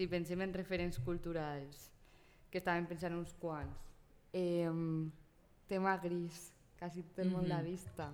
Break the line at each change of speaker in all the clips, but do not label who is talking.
si pensem en referents culturals, que estàvem pensant uns quants, eh, tema gris, quasi tot el món l'ha vista.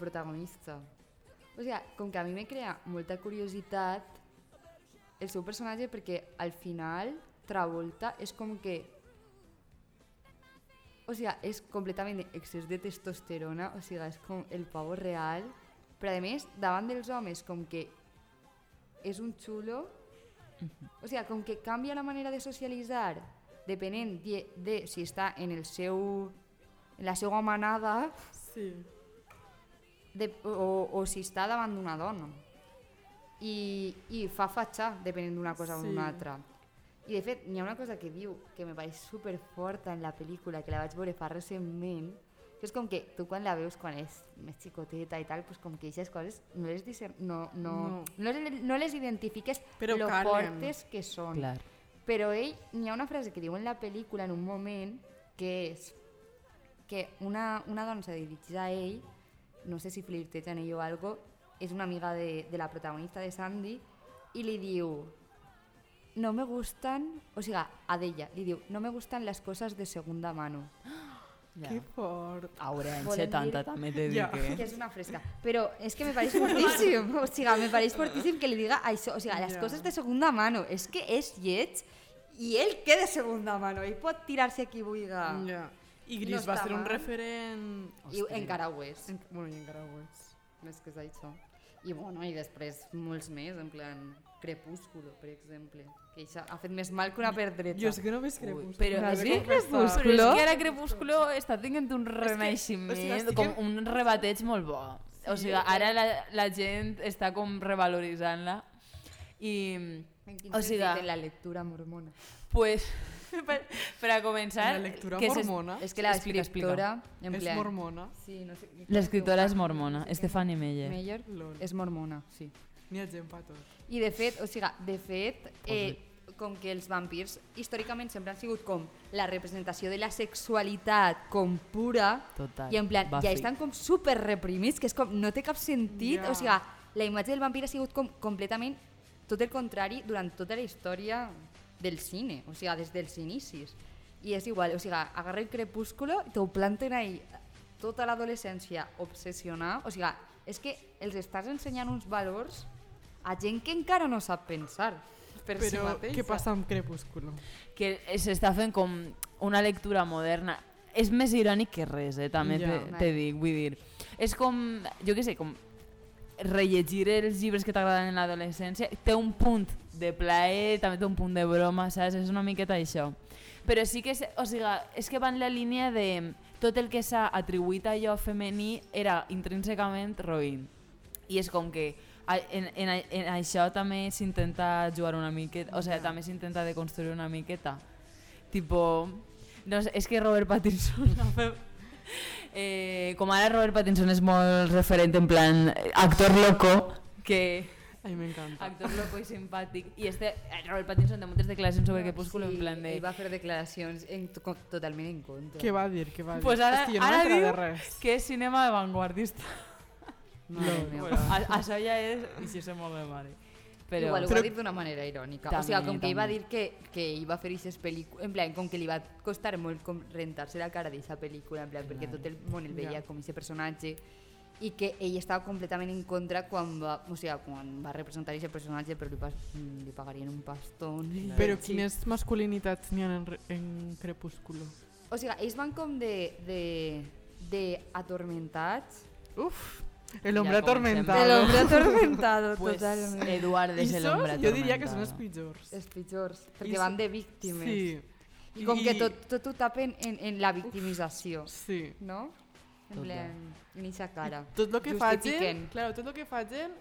Protagonista. O sigui, com que a mi me crea molta curiositat el seu personatge perquè al final Travolta és com que o sigui, és completament excés de testosterona, o sigui, és com el pavo real, però a més, davant dels homes, com que és un xulo, o sigui, com que canvia la manera de socialitzar depenent de, de si està en el seu en la seva manada
Sí.
De, o, o si està davant d'una dona i, i fa fatxar depenent d'una cosa o
Sí.
d'una altra i de fet n'hi ha una cosa que diu que me pareix super forta en la pel·lícula que la vaig veure fa recentment que és com que tu quan la veus quan és més xicoteta i tal, pues com que aquestes coses no les, discer- no, no, no.
No.
No, no les identifiques
Però
lo
calen.
fortes que són
Clar.
però ell, n'hi ha una frase que diu en la pel·lícula en un moment que és que una, una dona se dirigeix a ell, no sé si flirteja en ell o algo, és una amiga de, de la protagonista de Sandy, i li diu, no me gustan, o sigui, a d'ella, li diu, no me gustan las cosas de segunda mano.
Ja.
Que fort.
Ahora en
Volem
70
dir-
també te
Ja.
dic,
que
eh?
és una fresca. Però és que me pareix fortíssim. O sigui, me pareix fortíssim que li diga això. O sigui, les
Ja.
coses de segunda mano. És que és lleig i ell què de segunda mano. Ell pot tirar-se qui vulgui.
Ja. I
No
Gris va
està
ser un referent...
I encara ho és.
En... Bueno, i encara ho és.
Més que és això. I bueno, i després molts més, en plan Crepúsculo, per exemple. Que això ha fet més mal que una pedreta.
Jo és que no ves Crepúsculo.
Però
de
que
confessar.
Crepúsculo... Però és que ara Crepúsculo està tenint un renaixement,
o sigui, estic
com un rebateig molt bo. o sigui, ara la, la gent està com revaloritzant-la i...
En quin
O sigui,
la lectura mormona.
pues, per, per a començar...
La lectura
que
mormona
És que la
Explica, explica.
En
és
plan,
mormona.
Sí, no sé,
L'escriptora és mormona, Stephanie Meyer.
Meyer
Lol.
és mormona, sí.
N'hi ha gent pa tot.
I de fet, o sigui, de fet, eh, com que els vampirs històricament sempre han sigut com la representació de la sexualitat com pura
Total.
i en plan,
Buffy.
ja estan com super reprimits, que és com, no té cap sentit,
Ja.
o sigui, la imatge del vampir ha sigut com completament tot el contrari durant tota la història del cine, o sigui, des dels inicis. I és igual, o sigui, agarra el crepúsculo i t'ho planten ahí tota l'adolescència obsessionada, o sigui, és que els estàs ensenyant uns valors a gent que encara no sap pensar per si
Però
mateixa.
què passa amb Crepúsculo?
que s'està fent com una lectura moderna. És més irònic que res, eh? també
Ja.
te, te dic, vull dir. És com, jo què sé, com rellegir els llibres que t'agraden en l'adolescència té un punt de plaer, també té un punt de broma, saps? És una miqueta això. Però sí que, és, o sigui, és que va en la línia de tot el que s'ha atribuït a allò femení era intrínsecament roïn. I és com que en, en, en això també s'intenta jugar una miqueta, o sigui,
Ja.
també s'intenta deconstruir una miqueta. Tipo, no sé, és que Robert Pattinson. Eh, com ara Robert Pattinson és molt referent en plan actor loco, que
Ai, m'encanta.
actor loco i simpàtic, i este eh, Robert Pattinson té moltes declaracions sobre Crepúsculo en plan de...
Ell va fer declaracions en, to- totalment en contra.
Què va dir? Què va dir?
Pues ara,
jo no
ara diu
de res.
que és cinema avantguardista.
Mare
No.
Bueno, a, això ja és... I si se molt de mare. Però,
Igual ho
Però-
va dir d'una manera irònica. o sigui,
També,
com que ell va
també.
dir que, que ell va fer aquestes pel·lícules... En plan, com que li va costar molt com rentar-se la cara d'aquesta pel·lícula, en plan, perquè tot el món el veia
Ja.
com aquest personatge i que ell estava completament en contra quan va, o sigui, quan va representar aquest personatge però li, pas, li pagarien un pastón.
Però
Sí.
quines masculinitats n'hi ha en, en Crepúsculo?
O sigui, ells van com de, de, de atormentats.
Uf, el hombre
Ja,
atormentado.
El hombre atormentado,
pues,
totalment.
Eduard és el hombre
jo diria que són els
atormentado.
pitjors.
Els pitjors, perquè
I
van de víctimes.
Sí.
I com que tot, tot ho tapen en, en la victimització,
Sí.
no? En plan, en eixa cara.
Tot el que facin, claro, tot el que facin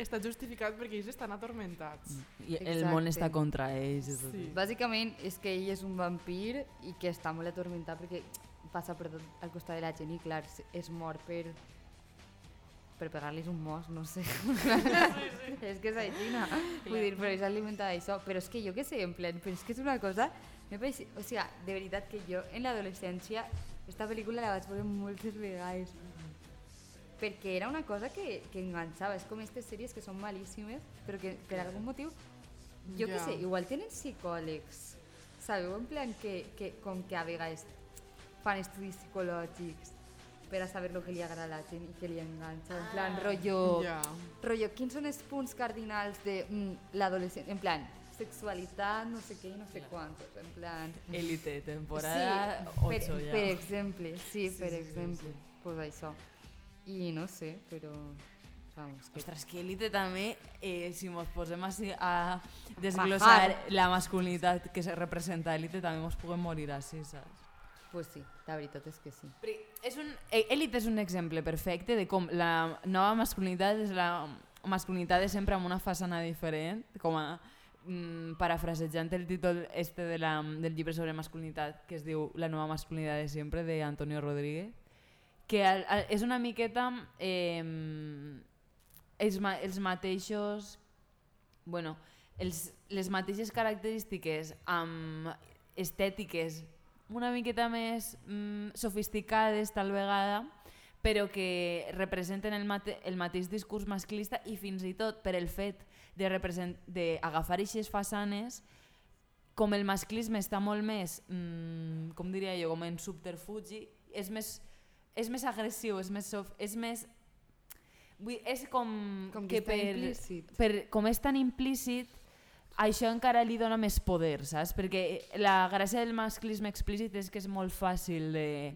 està justificat perquè ells estan atormentats.
I el món
Exacte.
està contra ells. i tot.
Sí.
Bàsicament és que ell és un vampir i que està molt atormentat perquè passa per tot al costat de la gent i clar, és mort per per pegar-los un mos, no sé. és que és aixina. Vull dir, però és alimentada d'això. Però és que jo què sé, en plan, però és que és una cosa... O sigui, de veritat que jo en l'adolescència esta pel·lícula la vaig veure moltes vegades perquè era una cosa que, que enganxava. És com aquestes sèries que són malíssimes, però que per algun motiu, jo què
Ja.
sé, igual tenen psicòlegs, sabeu? En plan que, que com que a vegades fan estudis psicològics per a saber el que li agrada a la gent i que li enganxa. En plan, rotllo,
Ja.
rotllo quins són els punts cardinals de mm, l'adolescent? En plan, sexualitat, no sé què i no sé quantos. En plan...
Élite, temporada
sí,
8
per,
ja.
per exemple, sí, per exemple. Pues això. I no sé, però... Vamos, que...
Ostres, que Élite també, eh, si mos posem així a desglossar
Bajar.
la masculinitat que se representa a Élite, també mos puguem morir així, saps?
Pues sí, la veritat és que sí.
Però és un, eh, Elite és un exemple perfecte de com la nova masculinitat és la masculinitat de sempre amb una façana diferent, com a mm, parafrasejant el títol este de la, del llibre sobre masculinitat que es diu La nova masculinitat de sempre de Antonio Rodríguez que al, al, és una miqueta eh, els, ma, els mateixos bueno, els, les mateixes característiques amb estètiques una miqueta més mm, sofisticades tal vegada, però que representen el, mate el mateix discurs masclista i fins i tot per el fet de represent- d'agafar aquestes façanes com el masclisme està molt més, mm, com diria jo, com en subterfugi, és més, és més agressiu, és més, sof és més Vull, és com,
Com que
que per,
implícit.
per, com és tan implícit, això encara li dona més poder, saps? Perquè la gràcia del masclisme explícit és que és molt fàcil de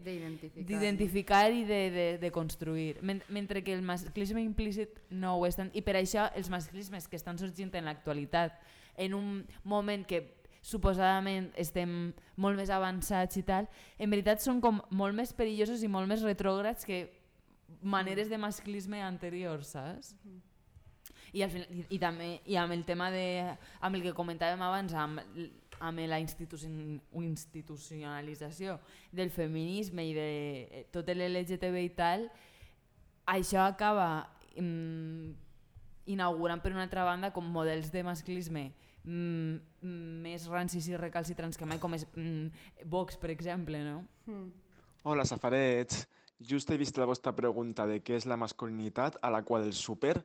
D'identificar.
i de, de, de construir, Men mentre que el masclisme implícit no ho és tant. I per això els masclismes que estan sorgint en l'actualitat, en un moment que suposadament estem molt més avançats i tal, en veritat són com molt més perillosos i molt més retrògrads que maneres de masclisme anteriors, saps? I, al final, i, i també i amb el tema de amb el que comentàvem abans amb, amb la institucion, institucionalització del feminisme i de eh, tot l'LGTB i tal això acaba mm, inaugurant per una altra banda com models de masclisme mm, més rancis i recalcitrants que mai com és mm, Vox per exemple no?
Hola, safarets. Just he vist la vostra pregunta de què és la masculinitat a la qual del súper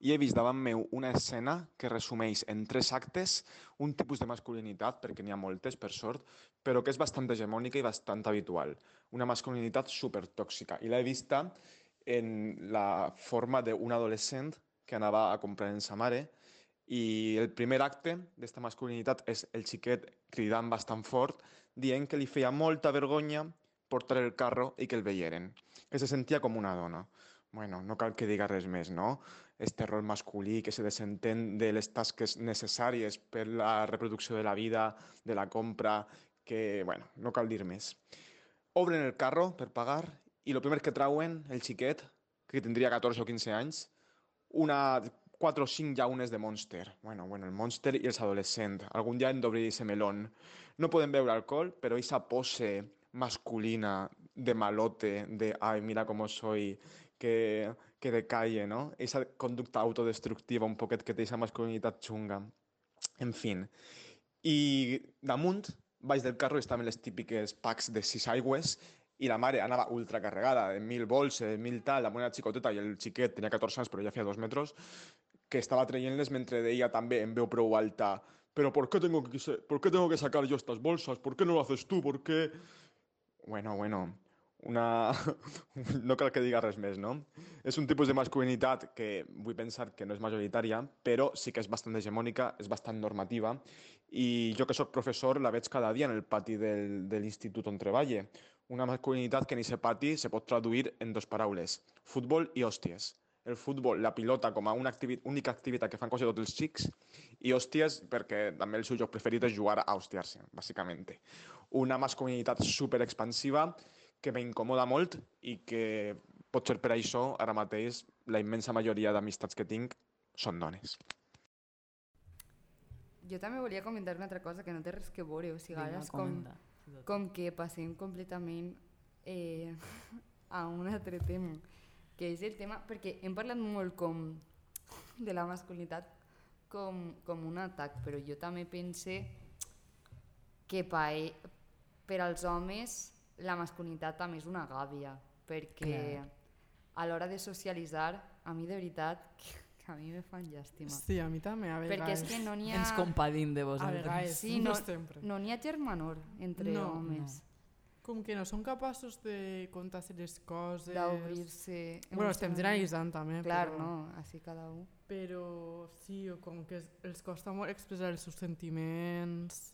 i he vist davant meu una escena que resumeix en tres actes un tipus de masculinitat, perquè n'hi ha moltes, per sort, però que és bastant hegemònica i bastant habitual. Una masculinitat supertòxica. I l'he vista en la forma d'un adolescent que anava a comprar en sa mare i el primer acte d'esta masculinitat és el xiquet cridant bastant fort dient que li feia molta vergonya portar el carro i que el veieren, que se sentia com una dona. Bueno, no cal que diga res més, no? Este rol masculí que se desentén de les tasques necessàries per la reproducció de la vida, de la compra, que, bueno, no cal dir més. Obren el carro per pagar i el primer que trauen, el xiquet, que tindria 14 o 15 anys, una 4 o 5 llaunes de Monster. Bueno, bueno, el Monster i els adolescents. Algun dia hem ese melón. No podem beure alcohol, però esa pose masculina de malote, de ay, mira cómo soy, que, que decalle, ¿no? Esa conducta autodestructiva un poquet que té esa masculinitat xunga. En fin. I damunt, baix del carro, estaven les típiques packs de sis aigües i la mare anava ultracarregada, de mil bolses, mil tal, amb una xicoteta i el xiquet tenia 14 anys però ja feia dos metres, que estava traient-les mentre deia també en veu prou alta pero ¿por qué tengo que, ¿por qué tengo que sacar yo estas bolsas? ¿Por qué no lo haces tú? ¿Por qué? Bueno, bueno, una... no cal que diga res més, no? És un tipus de masculinitat que vull pensar que no és majoritària, però sí que és bastant hegemònica, és bastant normativa, i jo que sóc professor la veig cada dia en el pati del, de l'institut on treballe. Una masculinitat que en aquest pati se pot traduir en dos paraules, futbol i hòsties. El futbol, la pilota com a una activi única activitat que fan quasi tots els xics, i hòsties perquè també el seu joc preferit és jugar a hostiar-se, bàsicament. Una masculinitat super expansiva que m'incomoda molt i que potser per això ara mateix la immensa majoria d'amistats que tinc són dones.
Jo també volia comentar una altra cosa que no té res que veure, o sigui, ara
Vinga,
és com, com que passem completament eh, a un altre tema, que és el tema, perquè hem parlat molt com de la masculinitat com, com un atac, però jo també pense que e- per als homes la masculinitat també és una gàbia, perquè
Clar.
a l'hora de socialitzar, a mi de veritat, que, que a mi me fan llàstima.
Sí, a mi també, a vegades.
Perquè és que no n'hi ha...
Ens compadim de
A
vosaltres.
vegades,
Sí,
no,
no,
sempre.
no n'hi ha germanor entre
No,
homes.
Com que no són capaços de contar-se les coses...
D'obrir-se...
Bueno, estem generalitzant també,
Clar,
però...
no, així cada un.
Però sí, o com que els costa molt expressar els seus sentiments...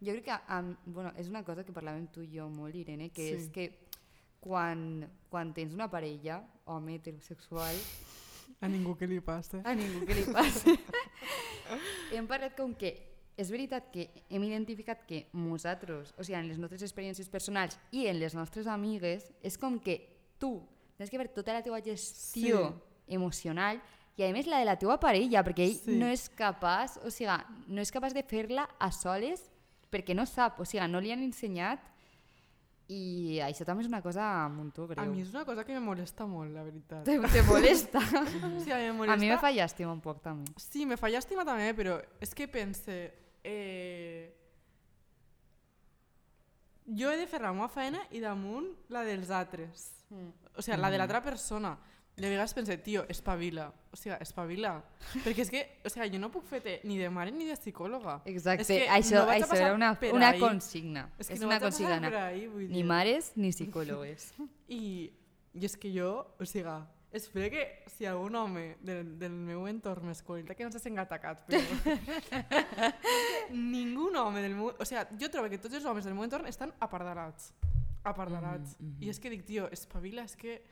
Jo crec que a, bueno, és una cosa que parlàvem tu i jo molt, Irene, que
Sí.
és que quan, quan tens una parella, home heterosexual,
A ningú que li passa.
a ningú que li passi, hem parlat com que és veritat que hem identificat que nosaltres, o sigui, en les nostres experiències personals i en les nostres amigues, és com que tu tens que fer tota la teva gestió
Sí.
emocional i a més la de la teva parella, perquè ell
Sí.
no és capaç, o sigui, no és capaç de fer-la a soles perquè no sap, o sigui, no li han ensenyat i això també és una cosa molt greu.
A mi és una cosa que me molesta molt, la veritat.
Te, te molesta?
Sí, a mi me molesta.
a mi me fa llàstima un poc també.
Sí, me fa llàstima també, però és que pense... Eh... Jo he de fer la meva feina i damunt la dels altres.
Mm.
O sigui, la de l'altra persona. I a vegades pense, tio, espavila. O sigui, espavila. Perquè és que, o sigui, jo no puc fer ni de mare ni de psicòloga.
Exacte,
És que
això,
no
això era una, una
ahí.
consigna.
És que
és
no
una consigna.
ahí, vull
Ni
dir.
mares ni psicòlogues.
I, I és que jo, o sigui, espero que si algun home del, del meu entorn m'escolta, que no se sent atacat, però... Ningú home del meu... O sigui, jo trobo que tots els homes del meu entorn estan apardalats. Apardalats.
Mhm, mhm.
I és que dic, tio, espavila, és que...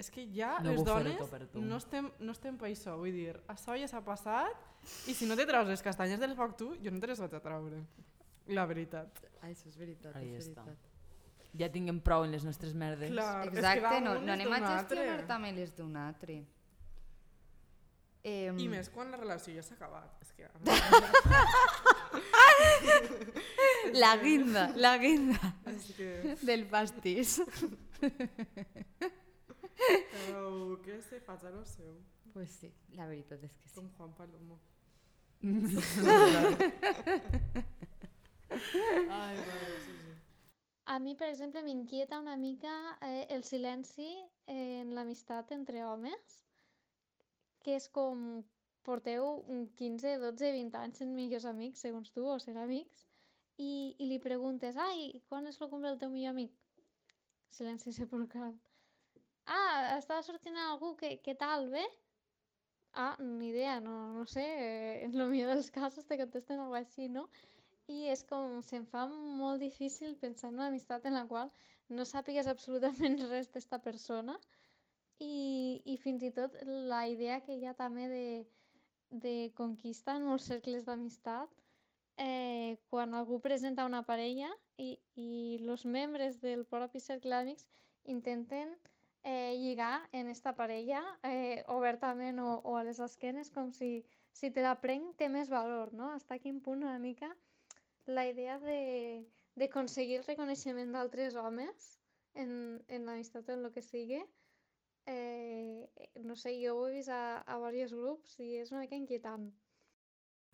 És que ja
No
les dones no estem, no estem per això, vull dir, això ja s'ha passat i si no te traus les castanyes del foc tu, jo no te les vaig a traure. La veritat.
Això és veritat,
Ahí
és
està.
veritat.
Ja tinguem prou en les nostres merdes.
Clar, és que
Exacte, no, no anem a
altre.
gestionar també les d'un altre. Eh,
I més quan la relació ja s'ha acabat. És que...
La guinda, la guinda
és que...
del pastís.
Però que se faig a lo seu,
Pues sí, la veritat és que sí.
com Juan Palomo. Ai, vale, sí, sí.
A mi, per exemple, m'inquieta una mica eh, el silenci en l'amistat entre homes, que és com porteu un 15, 12, 20 anys sent millors amics, segons tu, o ser amics, i, i li preguntes, ai, quan és el cumple del teu millor amic? Silenci sepulcral. Ah, estava sortint algú, què, què tal, bé? Ah, ni idea, no, no sé, eh, en el millor dels casos te contesten alguna així, no? I és com, se'm fa molt difícil pensar en una amistat en la qual no sàpigues absolutament res d'esta persona i, i fins i tot la idea que hi ha també de, de conquista en molts cercles d'amistat eh, quan algú presenta una parella i, i els membres del propi cercle d'amics intenten eh, lligar en esta parella eh, obertament o, o a les esquenes com si, si te la prenc té més valor, no? Hasta quin punt una mica la idea de d'aconseguir el reconeixement d'altres homes en, en l'amistat o en el que sigui eh, no sé, jo ho he vist a, a diversos grups i és una mica inquietant.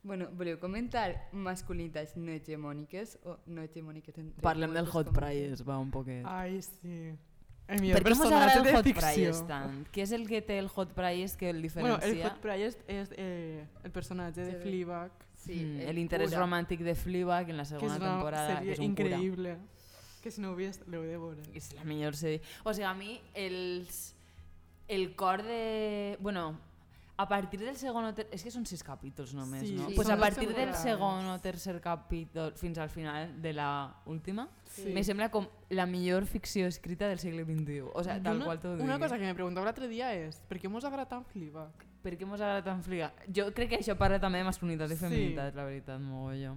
Bueno, voleu comentar masculinitats no hegemòniques o no hegemòniques entre
Parlem del Hot
com
Priest, va, un poquet.
Ai, sí. El millor
Per què mos agrada el
de
Hot. Priest tant? Què és el que té el Hot Priest que el
Bueno,
diferencia?
el Hot Priest és eh, el personatge de
Sí.
Fleabag,
Sí,
Mm,
el
L'interès
cura.
romàntic de Fleabag en la
que és
segona
una
temporada, que
sèrie
és un cura.
Que si no ho vist, l'heu de veure.
És la millor sèrie. O sigui, a mi els, el cor de... Bueno, a partir del segon o ter... És que són sis capítols només,
Sí,
no?
sí,
pues a partir del segon o tercer capítol fins al final de la última,
Sí.
me sembla com la millor ficció escrita del segle XXI. O
Jo
tal
una,
qual t'ho dic.
Una cosa que me preguntava l'altre dia és per què mos agrada tant Fleabag?
Per què mos agrada tant Fliga? Jo crec que això parla també de masculinitat i
Sí.
feminitat, la veritat, mogolló.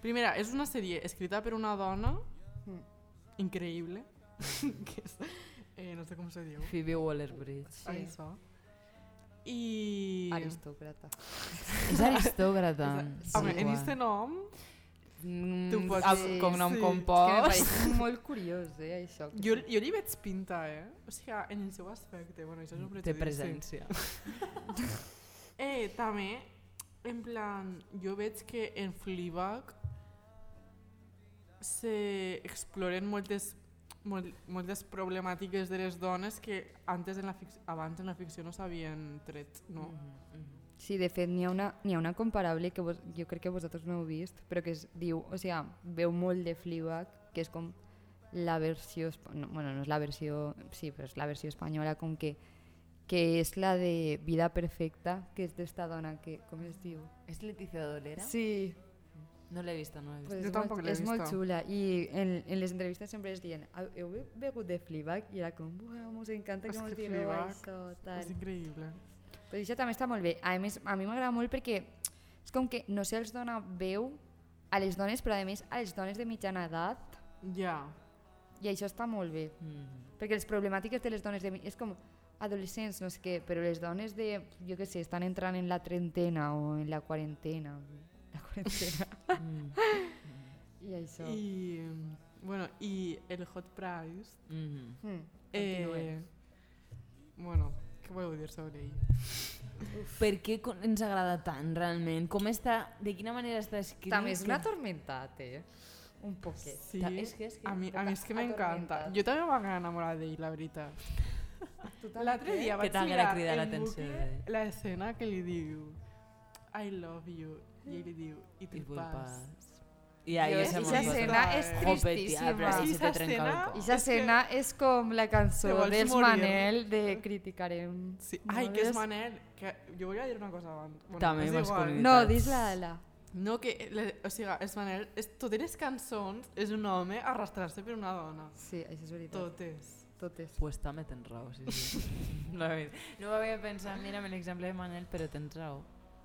Primera, és una sèrie escrita per una dona
Mm.
increïble, que és, eh, no sé com se diu,
Phoebe Waller-Bridge.
sí. això. I...
Aristòcrata.
És aristòcrata.
Home,
Sí,
en
guai.
este nom,
Mm,
Tu pots-
amb
sí,
cognom
sí.
És que
compost.
molt curiós, eh, això. que
jo, jo li veig pinta, eh? O sigui, en el seu aspecte, bueno, això és un
Té
prejudici.
presència.
Eh, també, en plan, jo veig que en Fleabag se exploren moltes, molt, moltes problemàtiques de les dones que antes en la fic abans en la ficció no s'havien tret, no?
Sí, de fet, n'hi ha, una, ha una comparable que vos, jo crec que vosaltres no heu vist, però que es diu, o sigui, veu molt de Fleabag, que és com la versió... No, bueno, no és la versió... Sí, però és la versió espanyola, com que que és la de Vida Perfecta, que és d'esta dona que... Com es diu?
És Leticia Dolera?
Sí,
No l'he vista, no l'he vista.
pues
Jo tampoc l'he
és molt
vista.
xula. I en, en les entrevistes sempre es diuen "Heu- heu begut de Fleabag? I era com, "Buah, mos encanta que mos digueu
Fleabag
això, tal.
És increïble.
Però això també està molt bé. A més, a mi m'agrada molt perquè és com que no se'ls dona veu a les dones, però a més a les dones de mitjana edat,
Ja.
i això està molt bé.
Mm.
Perquè les problemàtiques de les dones de... és com adolescents, no sé què, però les dones de, jo què sé, estan entrant en la trentena o en la quarantena. La quarantena.
Mm.
I això.
I, bueno, i el Hot Price,
Mm.
Mm,
eh, bueno, què voleu dir sobre ell?
Per què ens agrada tant, realment? Com està... De quina manera està escrit?
També és una atormentat, eh? Un poquet.
Sí,
Ta- és que- és que
a mi, a mi és que m'encanta.
atormentat.
Jo també vaig enamorar d'ell, la veritat. L'altre dia
Que
vaig mirar en
d'ell.
l'escena que li diu I love you, i ell li diu i tu pas.
I ahí
molt
escena és tristíssima.
esa
el
escena-
aquesta escena és com la cançó dels. Manel de criticarem.
Sí. Ai, que és. Manel, que jo volia dir una cosa abans. Bueno,
També masculinitat.
No, dis-la, la.
No, que, le, o sigui, és Manel, és, totes les cançons és un home arrastrar-se per una dona.
Sí, això és veritat.
Totes.
Totes.
Pues també tens raó, sí, sí. no ho havia pensat, mira l'exemple de Manel, però tens raó.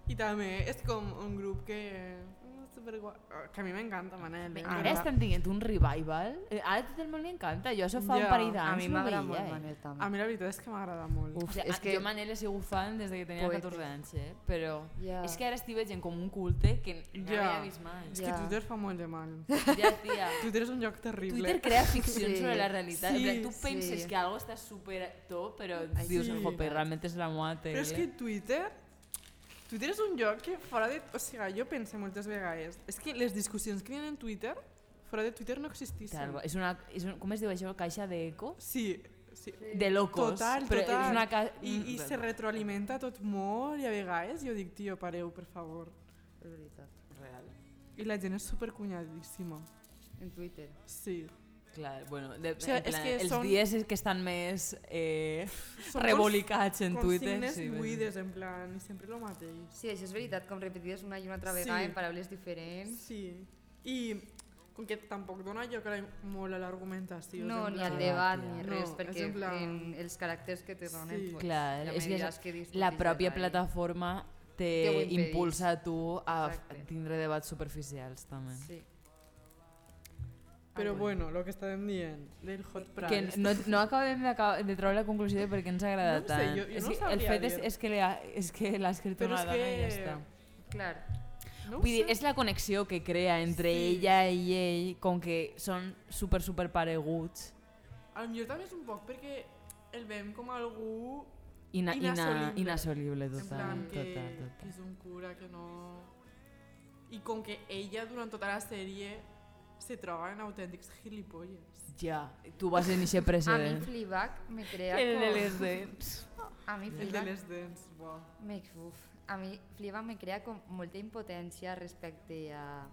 I també és com un grup que... mm, superguai. Que a mi m'encanta Manel. Eh?
Ara estem tinguent un revival. Eh, Ara a tot el món li encanta. Jo això fa
Ja.
un parell
A
d'anys
mi
no
m'agrada molt
eh.
Manel també.
A mi la veritat és que m'agrada molt.
Uf,
O sigui,
és que...
Jo Manel he sigut fan des de que tenia
Poeta.
14 anys, eh? però
Ja.
és que ara estic veient com un culte que no
Ja.
havia vist mai.
És
Ja.
que Twitter fa molt de mal.
Ja, tia.
Twitter és un lloc terrible.
Twitter crea ficcions
Sí.
sobre la realitat.
Sí,
tu
sí.
penses que algo està super top, però dius,
sí.
jope, realment és la meva tele.
Però és que Twitter... Twitter és un lloc que fora de... O sigui, jo penso moltes vegades... És que les discussions que hi ha en Twitter, fora de Twitter no existissin.
Tal, és una, és un, com es diu això? Caixa d'eco?
Sí, sí.
De locos.
Total,
però
total.
És una ca...
I, I se retroalimenta tot molt i a vegades jo dic, tio, pareu, per favor.
És veritat.
Real.
I la gent és supercunyadíssima.
En Twitter.
Sí.
Clar, bueno, de,
O sigui,
en plan,
que
els
són-
dies que estan més eh,
Són
rebolicats en Twitter.
signes
sí,
buides, en plan, i sempre el mateix.
Sí, això és veritat, com repetides una i una altra
Sí.
vegada en paraules diferents.
Sí. I com que tampoc dona a la, molt a l'argumentació.
No, ni al debat ni
No,
res,
és
perquè
en plan-
en els caràcters que te donen,
Sí.
pues,
Clar,
ja
és que
discutis
la pròpia plataforma
Te
impulsa a tu a
Exacte.
tindre debats superficials també.
Sí.
Però bueno, el que estàvem dient del hot
que
price...
no, no acabem de, de trobar la conclusió de per què ens ha agradat
No ho sé,
tant.
jo- jo
és
no
que el fet és,
dir.
és que l'ha és que escrit una dona i ja
que-
està.
Clar.
No
Vull dir,
sé.
és la connexió que crea entre
Sí.
ella i ell, com que són super, super pareguts.
A lo millor també és un poc perquè el veiem com algú
Ina, ina,
Inassolible.
inassolible,
en
total,
plan que,
total,
que
total.
és un cura que no... I com que ella durant tota la sèrie se troba en autèntics gilipolles.
Ja, tu vas en eixe
A mi
precedent.
Fleabag me crea
El de
com...
les dents.
A mi
El de
Fleabag...
les dents, uau.
Me, uf, a mi Fleabag me crea com molta impotència respecte a,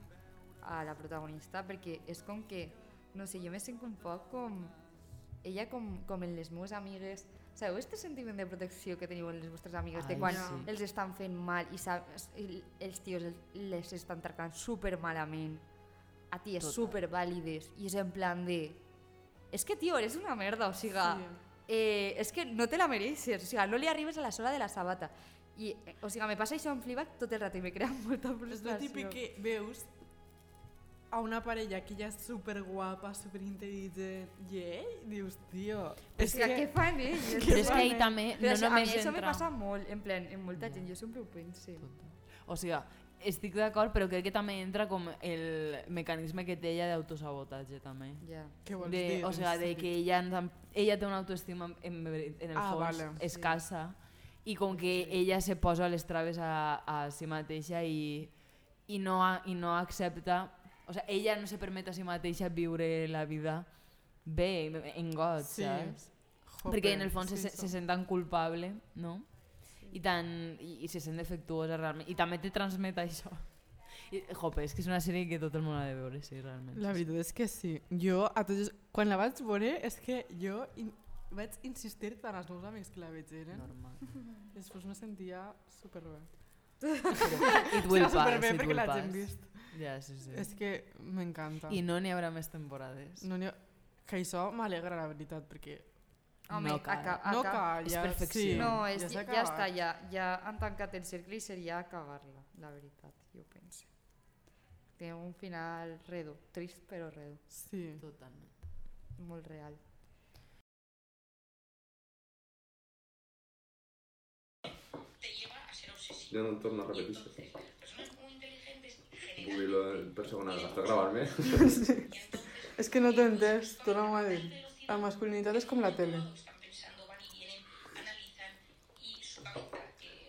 a la protagonista perquè és com que, no sé, jo me sento un poc com ella com, com en les meves amigues Sabeu este sentiment de protecció que teniu en les vostres amigues de
Ai,
quan
sí.
els estan fent mal i saps, el- els tios les estan tractant super malament a ties
Total.
super vàlides i és en plan de és que tio, eres una merda, o siga
Sí.
eh, és que no te la mereixes, o sigui, no li arribes a la sola de la sabata. I, eh, o sigui, me passa això amb Fleabag tot el rato i me crea molta
És el
frustració.
típic que veus a una parella que ja és super guapa, super intel·ligent, i ell dius, tio,
O sigui, què fan ells?
Però és que ell també no
això, a mi
només
això me
entra...
passa molt, en plan, en molta gent, jo sempre ho penso.
O sigui, estic d'acord, però crec que també entra com el mecanisme que té ella d'autosabotatge també.
Ja.
què vols
De,
dir?
o sigui, de que ella, en- ella té una autoestima en, en el
Ah,
fons
vale.
escassa i com que ella se posa les traves a, a si mateixa i, i, no, i no accepta o sigui, ella no se permet a si mateixa viure la vida bé, en goig,
Sí.
saps?
Jope,
Perquè en el fons
sí,
se, se sent tan culpable, no? I, tan, i, i se sent defectuosa realment. I també te transmet això. I, jope, és que és una sèrie que tot el món ha de veure, sí, realment.
La veritat és que sí. Jo, a tots, quan la vaig veure, és que jo in, vaig insistir tant als meus amics que la vegeren.
Normal.
Després me sentia superbé.
It will pass,
superbé
it
perquè
will
l'haig
pass.
vist.
Ja, sí, sí.
És que m'encanta.
I no n'hi haurà més temporades.
No, ha- que això m'alegra, la veritat, perquè
Home,
No cal.
aca-
no
aca-
cal,
és
ja,
perfecció.
Sí,
No, és,
ja,
ja, ja està, ja, ja han tancat el cercle i seria acabar-la, la veritat, jo penso. Té un final redo, trist però redo,
Sí.
Totalment.
molt real.
Yo no torno a repetir esto. Un poquito per segona vez. ¿Hasta grabarme?
És que no t'ho he entès, torna-m'ho a dir. La masculinitat és com la tele.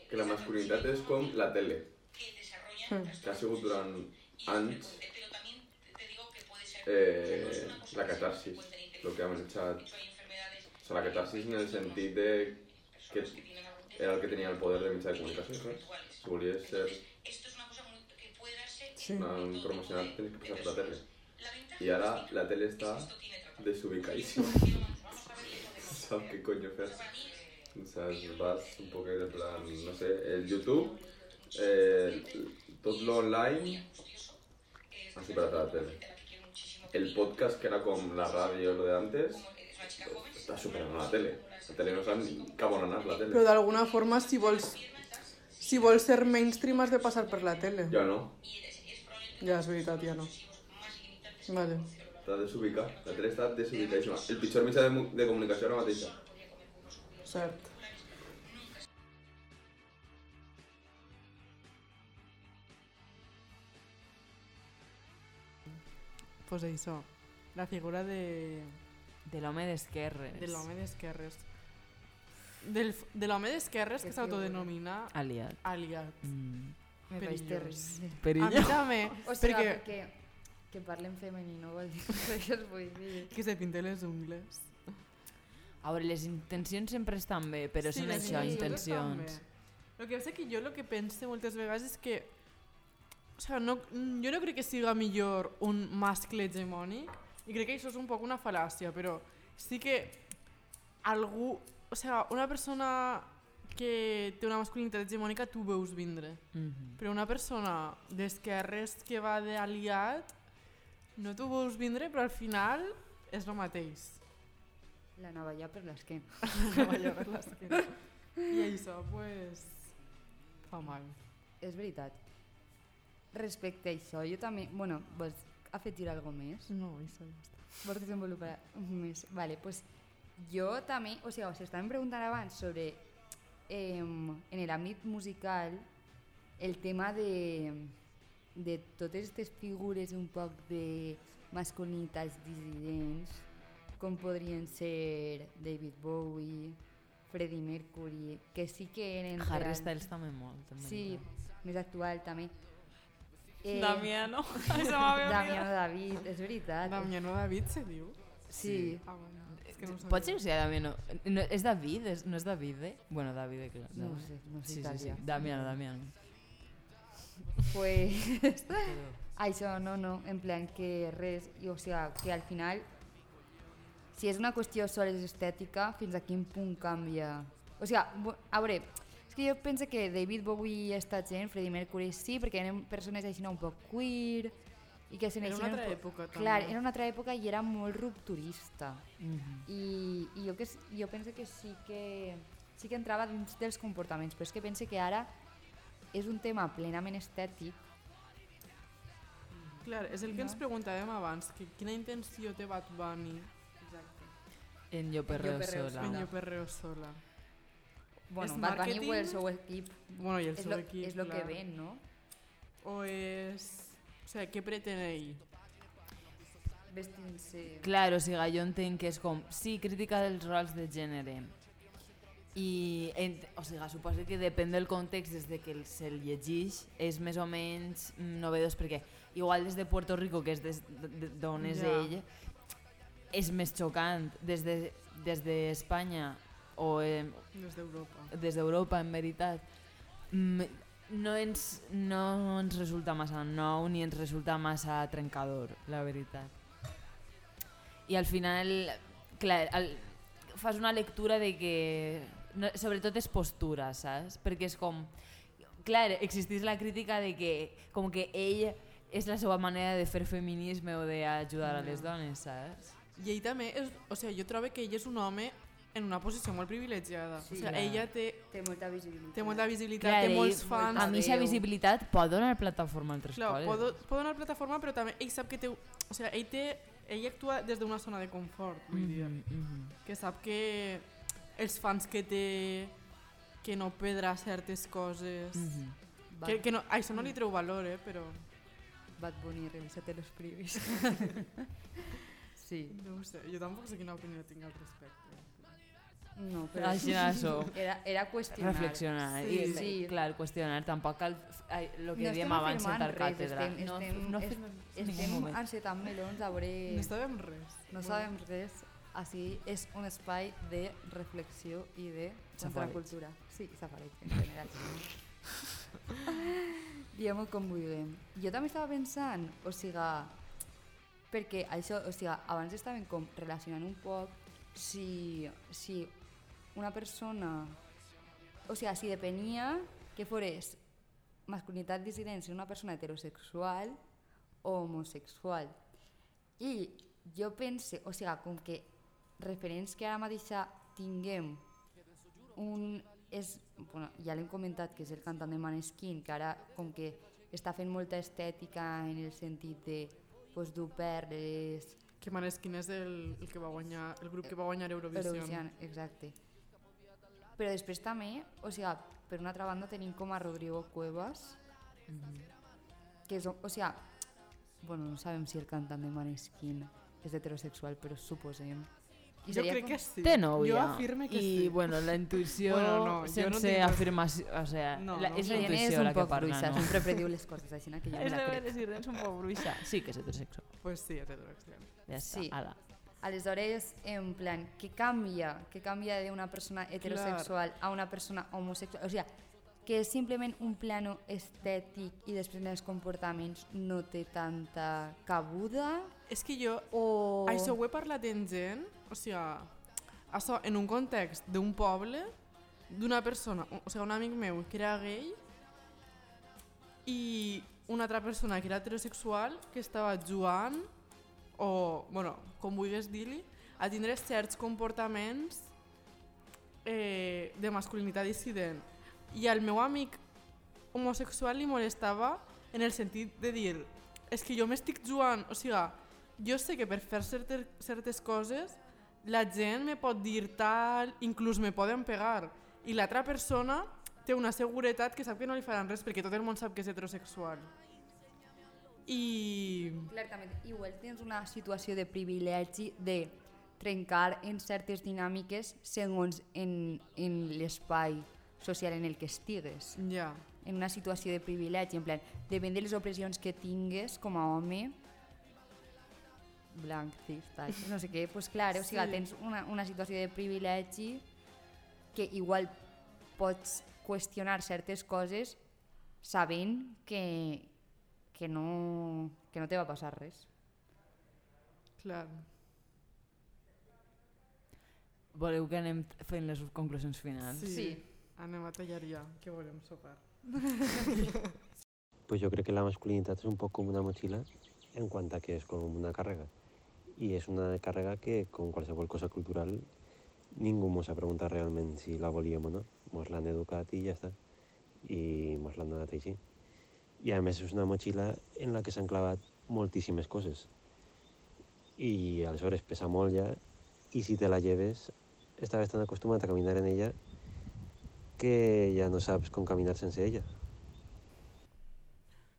que la masculinitat és com la tele. Que ha sigut durant anys eh, la catarsis. Lo que ha menjat... O sea, la catarsis en el sentit de que era el que tenia el poder de mitjà de comunicació, saps? Si volies ser
Sí.
una, un promocional tenies que passar per la tele. I ara la tele està desubicadíssima. Sap què coño fer. O sea, vas un poco de plan, no sé, el YouTube, eh, tot lo online ha superat a la tele. El podcast, que era com la ràdio de antes, està superant a la tele. La tele no sap ni cap on anar la tele.
Però d'alguna forma, si vols, si vols ser mainstream has de passar per la tele.
Ja no,
Ja, és veritat, ja no. Vale.
Està desubicat. La tele està desubicadíssima. El pitjor mitjà de, mu- de comunicació ara mateixa.
Cert. Pues això, la figura de,
De l'home d'esquerres.
de l'home d'esquerres. Del, de l'home d'esquerres que
Que
s'autodenomina
Aliat.
aliat.
Mm.
Perillós.
terrible.
A mi també,
O sigui,
perquè...
perquè que parlen femení no vol dir que us vull dir.
Que se pinte les ungles.
A veure, les intencions sempre estan bé, però són
les
això,
intencions estan
intencions.
El que passa que jo el que pense moltes vegades és que o sigui, no, jo no crec que siga millor un mascle hegemònic i crec que això és un poc una fal·làcia, però sí que algú, o sigui, una persona que té una masculinitat hegemònica tu veus vindre,
Mhm.
però una persona d'esquerres que va d'aliat no t'ho veus vindre, però al final és el mateix.
La navalla per l'esquena.
Treballar per l'esquena. I això, pues, fa mal.
És veritat. Respecte a això, jo també, bueno, pues, afegir alguna més?
No, això ja està.
Vols desenvolupar més? Vale, pues jo també, o sigui, us estàvem preguntant abans sobre eh, en l'àmbit musical el tema de, de totes aquestes figures un poc de masculinitats dissidents com podrien ser David Bowie, Freddie Mercury, que sí que eren...
Harry
real-
Styles també molt. en
Sí, més actual també. Eh,
Damiano.
Damiano David, és veritat.
Damiano David se diu?
Sí.
Ah, bueno, és que no ho
Pot ser sigui Damiano. No, és David? És, no és David, eh? Bueno, David, eh, clar.
No
David.
sé, no sé
Sí, sí, sí.
italià.
Damiano, Damiano.
Pues això, no, no, en plan que res, i, o sigui, que al final, si és una qüestió sols estètica, fins a quin punt canvia? O sigui, a veure, és que jo penso que David Bowie i esta gent, Freddie Mercury sí, perquè eren persones així un poc queer, i que se
Era una altra
un poc-
època, també.
Clar, era una altra època i era molt rupturista.
Mhm.
I, i jo, que, jo penso que sí que sí que entrava dins dels comportaments, però és que penso que ara és un tema plenament estètic
Clar, és el que ens preguntàvem abans, que quina intenció té Bad Bunny
En Yo Perreo Sola.
en Jo Perreo Sola.
Bueno,
És
Bad Bunny o el seu equip
Bueno, i el
és
seu
lo,
equip,
és lo que ven, no?
O és... O sigui, què pretén ell?
Vestint-se...
Clar, o sigui, jo entenc que és com, sí, crítica dels rols de gènere. I, ent, o sigui, suposo que depèn del context des de que el- se'l llegeix, és més o menys mm, novedós, perquè igual des de Puerto Rico, que és d'on és
Ja.
ell, és més xocant. Des de- des d'Espanya o eh,
Des d'Europa.
des d'Europa, en veritat, mm, no ens, no ens resulta massa nou ni ens resulta massa trencador, la veritat. I al final, clar, el, fas una lectura de que, no, sobretot és postura, saps? Perquè és com, clar, existeix la crítica de que com que ell és la seva manera de fer feminisme o d'ajudar a les dones, saps?
I ell també, és, o sigui, jo trobo que ell és un home en una posició molt privilegiada.
Sí,
o sigui,
clar.
ella té,
Té molta visibilitat.
té molta visibilitat,
Clar,
té
ell-
molts fans.
A mi aquesta visibilitat pot donar plataforma a altres
Clar,
coses.
pot, pot donar plataforma, però també ell sap que té... O sigui, ell, té, ell actua des d'una zona de confort, vull dir.
Mhm, mhm.
Que sap que els fans que té que no perdrà certes coses...
Mhm.
Bad,
Que, que no, a això no li treu valor, eh, però...
Bad Bunny, revisate los privis. sí.
No ho sé, jo tampoc sé quina opinió tinc al respecte.
No, però
Així això.
era, era qüestionar.
Reflexionar.
Sí,
I,
sí.
Clar, qüestionar. Tampoc cal... Ai, lo que
no
diem
estem
abans,
afirmant
sentar
res,
càtedra.
estem,
no,
estem,
no ningún
estem encetant melons a veure...
No sabem res.
No sabem res. Així és un espai de reflexió i de contracultura. Sí, safareig en general. Diguem-ho com vulguem. Jo també estava pensant, o sigui, perquè això, o sigui, abans estàvem com relacionant un poc si, si una persona, o sigui, si depenia que fores masculinitat dissident ser una persona heterosexual o homosexual. I jo pense, o sigui, com que referents que ara mateix tinguem un és, bueno, ja l'hem comentat que és el cantant de Maneskin que ara com que està fent molta estètica en el sentit de pues, dur perles.
Que Maneskin és el, el, que va guanyar, el grup que va guanyar Eurovisió.
Eurovision, exacte. Però després també, o sigui, per una altra banda tenim com a Rodrigo Cuevas que és, o sigui bueno, no sabem si el cantant de Maneskin és heterosexual, però suposem I
Jo crec
com-
que sí.
Té novia.
Jo afirme que
I,
sí.
bueno, la intuïció
Bueno, no, no
sense
res-
afirmació... O sea,
No,
la,
no.
és la
Irene és
intuïció la que parla,
bruixa,
no?
sempre prediu les coses, així que jo me
És
la
de
crec.
veres, Irene és un poc bruixa. Sí que és heterosexual.
Pues sí, heterosexual.
Ja està,
Sí.
ala.
Aleshores, en plan, què canvia? Què canvia d'una persona heterosexual a una persona homosexual? O sigui, que és simplement un plano estètic i després en els comportaments no té tanta cabuda?
És que jo,
O...
això ho he parlat amb gent, o sigui, això en un context d'un poble, d'una persona, o sigui, un amic meu que era gay i una altra persona que era heterosexual que estava jugant o, bueno, com vulguis dir-li, a tindre certs comportaments eh, de masculinitat dissident. I al meu amic homosexual li molestava en el sentit de dir és que jo m'estic jugant, o sigui, jo sé que per fer certes, certes coses la gent me pot dir tal, inclús me poden pegar, i l'altra persona té una seguretat que sap que no li faran res perquè tot el món sap que és heterosexual. I...
Clarament, igual tens una situació de privilegi de trencar en certes dinàmiques segons en, en l'espai social en el que estigues.
Ja.
En una situació de privilegi, en plan, depèn de les opressions que tingues com a home, blanc, cis, tal, no sé què, pues clar, o sigui,
Sí.
tens una, una situació de privilegi que igual pots qüestionar certes coses sabent que, que, no, que no te va passar res.
Clar.
Voleu que anem fent les conclusions finals?
Sí.
Sí.
Anem a tallar ja, que volem sopar.
Pues yo creo que la masculinidad es un poco como una mochila en cuanto a que es como una carrega. Y es una carrega que con qualsevol cosa cultural ningú mos ha preguntat realment si la volíem o no. Mos l'han educat i ja està. I mos l'han donat així. I a més és una motxilla en la que s'han clavat moltíssimes coses. I aleshores pesa molt ja i si te la lleves estaves tan acostumat a caminar en ella que ja no saps com caminar sense ella.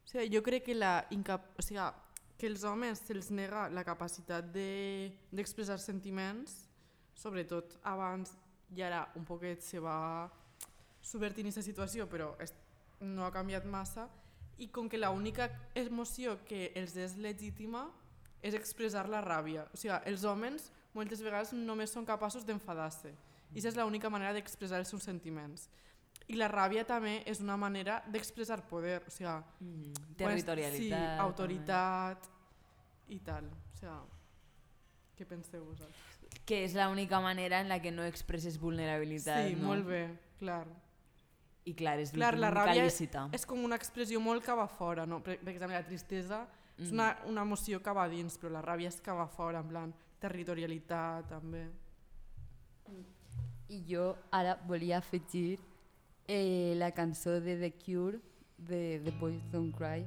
O sigui, jo crec que, la incap... o sigui, que els homes se'ls nega la capacitat de- d'expressar de, sentiments, sobretot abans i ara un poquet se va subvertint aquesta situació, però és, no ha canviat massa, i com que l'única emoció que els és legítima és expressar la ràbia. O sigui, els homes moltes vegades només són capaços d'enfadar-se, i és l'única manera d'expressar els seus sentiments. I la ràbia també és una manera d'expressar poder, o sigui,
Mm,
es-
territorialitat.
Sí,
també.
autoritat i tal. O sigui, què penseu vosaltres?
Que és l'única manera en la que no expresses vulnerabilitat,
sí,
no?
molt bé, clar.
I clar, és
Clar, la ràbia
lícita.
és com una expressió molt que va fora, no? Per, per exemple, la tristesa
Mm.
és una, una emoció que va dins, però la ràbia és que va fora, en plan, territorialitat també.
I jo ara volia afegir eh, la cançó de The Cure, de The Boys Don't Cry.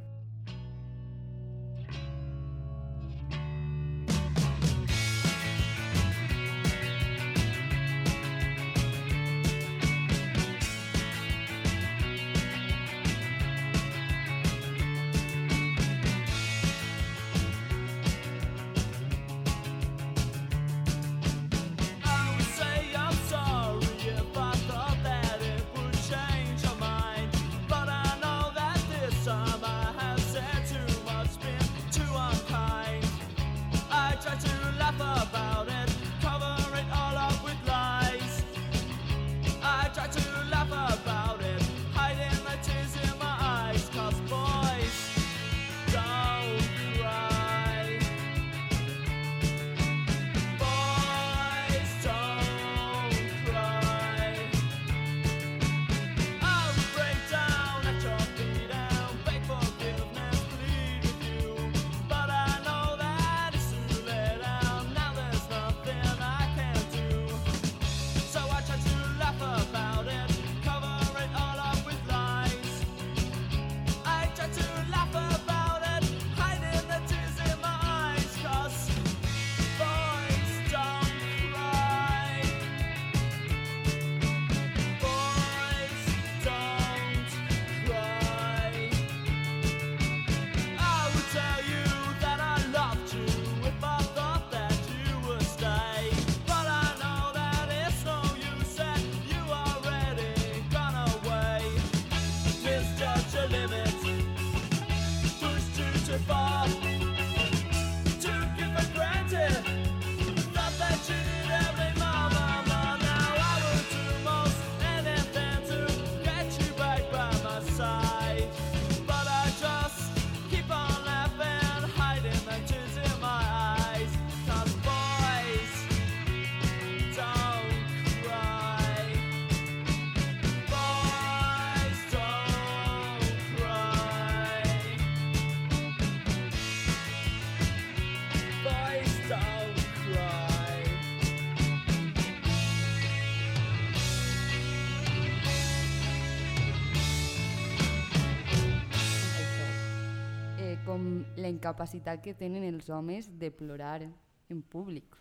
Incapacitat que tenen els homes de plorar en públic.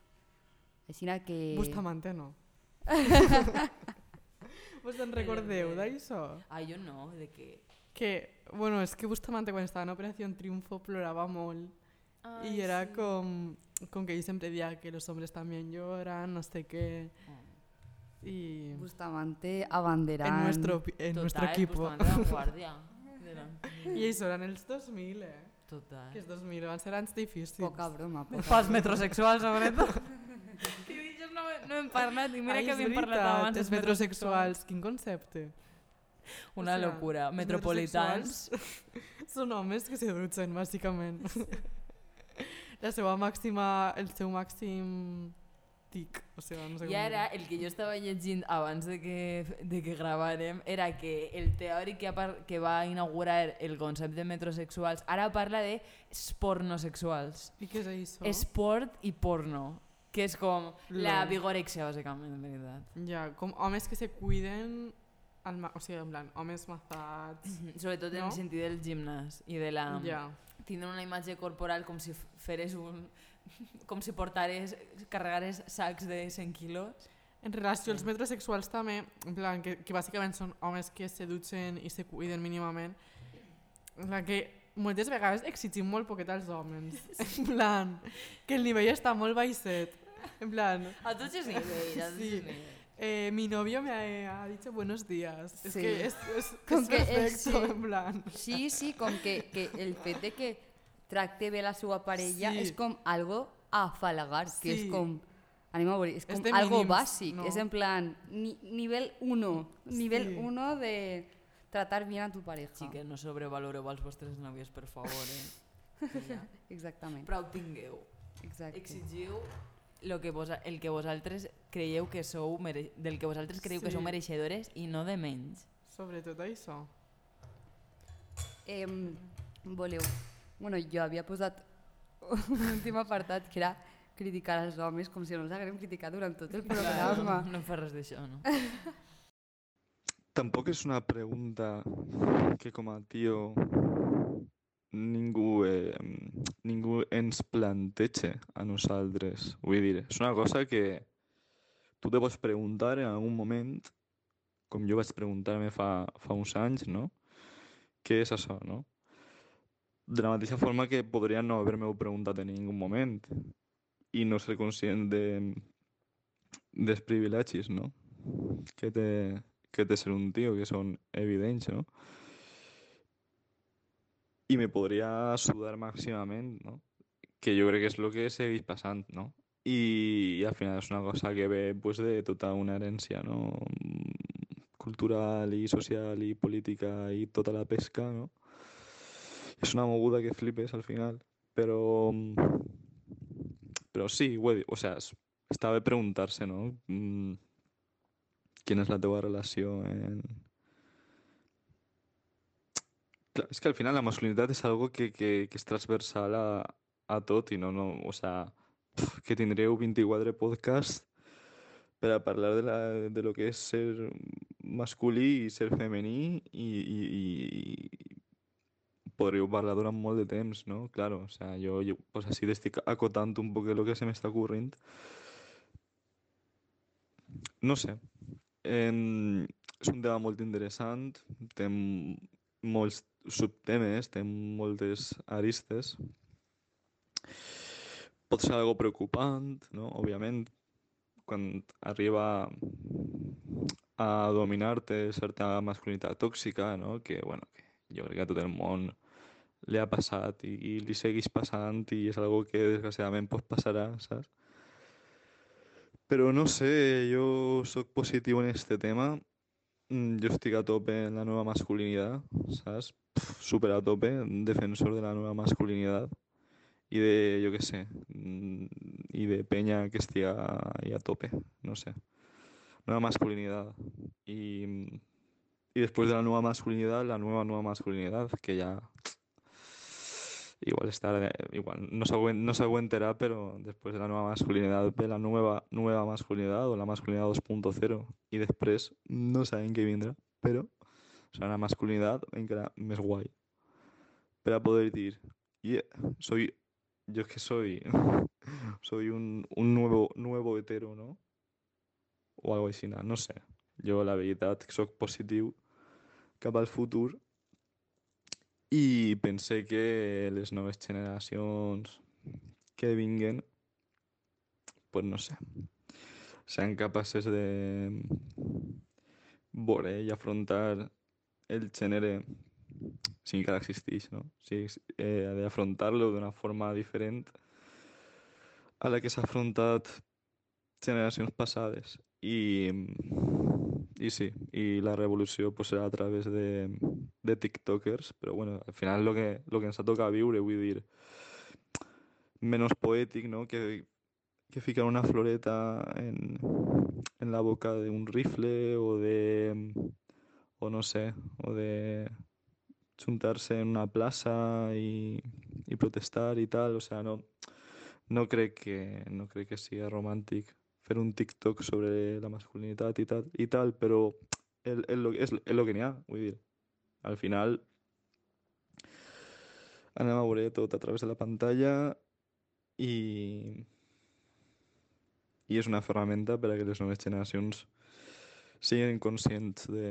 Així que...
Bustamante no. Vos en recordeu d'això?
Ah, jo no, de què?
Que, bueno, és que Bustamante quan estava en Operació Triunfo plorava molt.
Ai,
y era
sí.
com, com que ell sempre deia que los hombres también lloran, no sé qué. Y
Bustamante abanderant.
en nuestro, en nuestro
Total,
equipo.
Bustamante vanguardia. De la...
I això eren els 2000, eh?
Total.
Que els 2000 van ser anys difícils.
Poca broma, poca
Pels metrosexuals, sobretot. no, no hem parlat, i mira
Ai,
que havíem parlat abans.
Els metrosexuals, quin concepte?
Una
O sea,
locura. Metropolitans.
Són homes que se dutxen, bàsicament. La seva màxima, el seu màxim tic, o sigui, no sé
I ara, el que jo estava llegint abans de que, de que gravàrem era que el teòric que, que va inaugurar el concepte de metrosexuals ara parla de pornosexuals.
I què és això?
Esport i porno, que és com la vigorexia, bàsicament, en veritat.
Ja, com homes que se cuiden, al ma o sigui, en plan, homes matats...
Sobretot en
No?
el sentit del gimnàs i de la...
Ja.
tindre una imatge corporal com si feres un... com si portares, carregares sacs de 100 quilos.
En relació als metrosexuals també, en plan, que, que bàsicament són homes que se dutxen i se cuiden mínimament, en plan que moltes vegades exigim molt poquet als homes. En plan, que el nivell està molt baixet. En plan,
A tots els nivells, a tots
Sí.
els nivells.
eh, mi novio me ha, ha dicho buenos días. Es
Sí.
que es, es,
Com
es
que és-
perfecto,
sí.
en plan.
Sí, sí, com que, que el fet de que tracte bé la seva parella
Sí.
és com algo a afalagar, que
Sí.
és com... Anem a veure, és
És
com
de
algo
mínims,
bàsic,
no?
és en plan ni, nivel 1, nivel
Sí.
1 de tratar bien a tu pareja.
Sí que no sobrevaloreu els vostres nòvios, per favor, eh? Ja.
Exactament.
Però ho tingueu.
Exacte.
Exigiu lo que vos, el que vosaltres creieu que sou mere, del que vosaltres creieu que
Sí.
sou mereixedores i no de menys.
Sobretot això.
Eh, voleu... Bueno, jo havia posat un últim apartat que era criticar els homes com si no els haguem criticat durant tot el programa.
No, no fa res d'això, no?
Tampoc és una pregunta que com a tio ningú, eh, ningú ens planteja a nosaltres. Vull dir, és una cosa que tu te pots preguntar en algun moment, com jo vaig preguntar-me fa, fa uns anys, no? Què és això, no? De la mateixa forma que podria no haver-me-ho preguntat en ningú moment i no ser conscient de, dels privilegis, no? Que té, que té ser un tio, que són evidents, no? I me podria sudar màximament, no? Que jo crec que és el que segueix passant, no? I, i al final és una cosa que ve pues, de tota una herència, no? Cultural i social i política i tota la pesca, no? És una moguda que flipes al final, però... Però sí, ho he dit, o sea, es- està bé preguntar-se, no? Mm, quina és la teva relació en... Clar, és que al final la masculinitat és algo que, que, és transversal a, a no, no, o sea, que tindreu 24 podcasts per a parlar de, la, de lo que és ser masculí i ser femení i, i, i podríeu parlar durant molt de temps, no? Claro, o sea, jo, jo pues així estic acotant un poc el que se m'està ocorrent. No sé. Em, és un tema molt interessant, té molts subtemes, té moltes aristes. Pot ser algo preocupant, no? Òbviament, quan arriba a dominar-te certa masculinitat tòxica, no? Que, bueno, que jo crec que tot el món li ha passat i, i li segueix passant i és algo que desgraciadament pues, passarà, saps? Però no sé, jo sóc positiu en este tema. Mm, Jo estic a tope en la nueva masculinidad, ¿sabes? Pf, Súper a tope, defensor de la nueva masculinidad. Y de, yo qué sé, mm, y de peña que esté ahí a tope, no sé. Nueva masculinidad. Y, mm, y después de la nueva masculinidad, la nueva nueva masculinidad, que ya igual estará, igual no se, no se aguantará, pero después de la nueva masculinidad ve la nueva nueva masculinidad o la masculinidad 2.0 y después no saben qué vendrá, pero será una masculinidad encara més guai per a poder dir Yeah, soy, yo es que soy, soy un, un nuevo, nuevo hetero, ¿no? O algo així, no sé. Jo, la veritat, sóc positiu cap al futur i pense que les noves generacions que vinguen, pues no sé, seran capaces de veure i afrontar el gènere si encara existeix, no? Sí, eh, ha d'afrontar-lo d'una forma diferent a la que s'ha afrontat generacions passades. I, i sí, i la revolució pues, serà a través de, de tiktokers, però bueno, al final lo que, lo que ens ha tocat viure, vull dir, menys poètic, no? Que, que ficar una floreta en, en la boca d'un rifle o de, o no sé, o de juntar-se en una plaça i, i protestar i tal, o sea, no, no crec que, no crec que sigui romàntic fer un TikTok sobre la masculinitat i tal, i tal però és, lo, és, és lo que n'hi ha, vull dir. Al final anem a veure tot a través de la pantalla i, i és una ferramenta per a que les noves generacions siguin conscients de,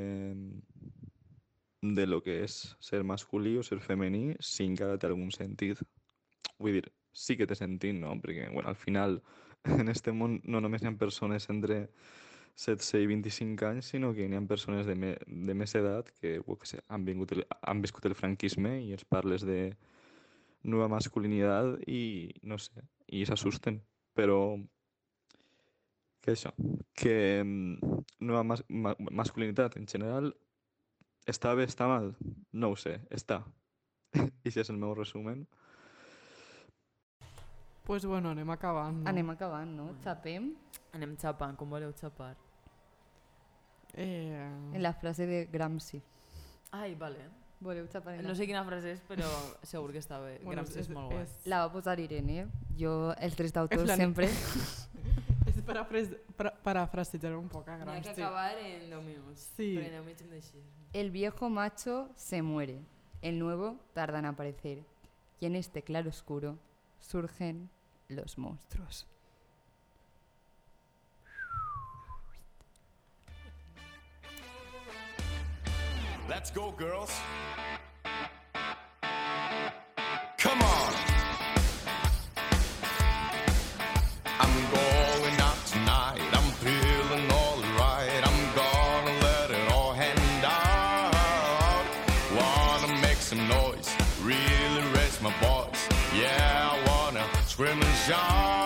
de lo que és ser masculí o ser femení si encara té algun sentit. Vull dir, sí que té sentit, no? Perquè, bueno, al final, en este món no només hi ha persones entre 16 i 25 anys, sinó que hi ha persones de, me, de més edat que, jo què sé, han, vingut el, han viscut el franquisme i els parles de nova masculinitat i, no sé, i s'assusten. Però que això, que mm, nova mas ma masculinitat en general està bé, està mal? No ho sé, està. I si és el meu resumen.
Pues bueno, anem acabant. No?
Anem acabant, no? Xapem
Anem xapant, com voleu xapar?
Eh...
en la frase de Gramsci.
Ai, vale.
Voleu xapar en
No
la...
sé quina frase és, però segur que està bé.
Bueno,
Gràcies,
és-
és molt guai.
és-
La va posar Irene. Jo, els tres d'autors
plan-
sempre...
És para- parafrasejar un poc a
N'hi ha que
Gramsci.
acabar en 10 minuts.
Sí.
Però en 10 minuts hem d'així.
El viejo macho se muere, el nuevo tarda en aparecer, y en este claro oscuro surgen los monstruos.
Let's go, girls. Come on. I'm going out tonight. I'm feeling alright. I'm gonna let it all hang out. Wanna make some noise, really raise my voice. Yeah, I wanna scream and shout.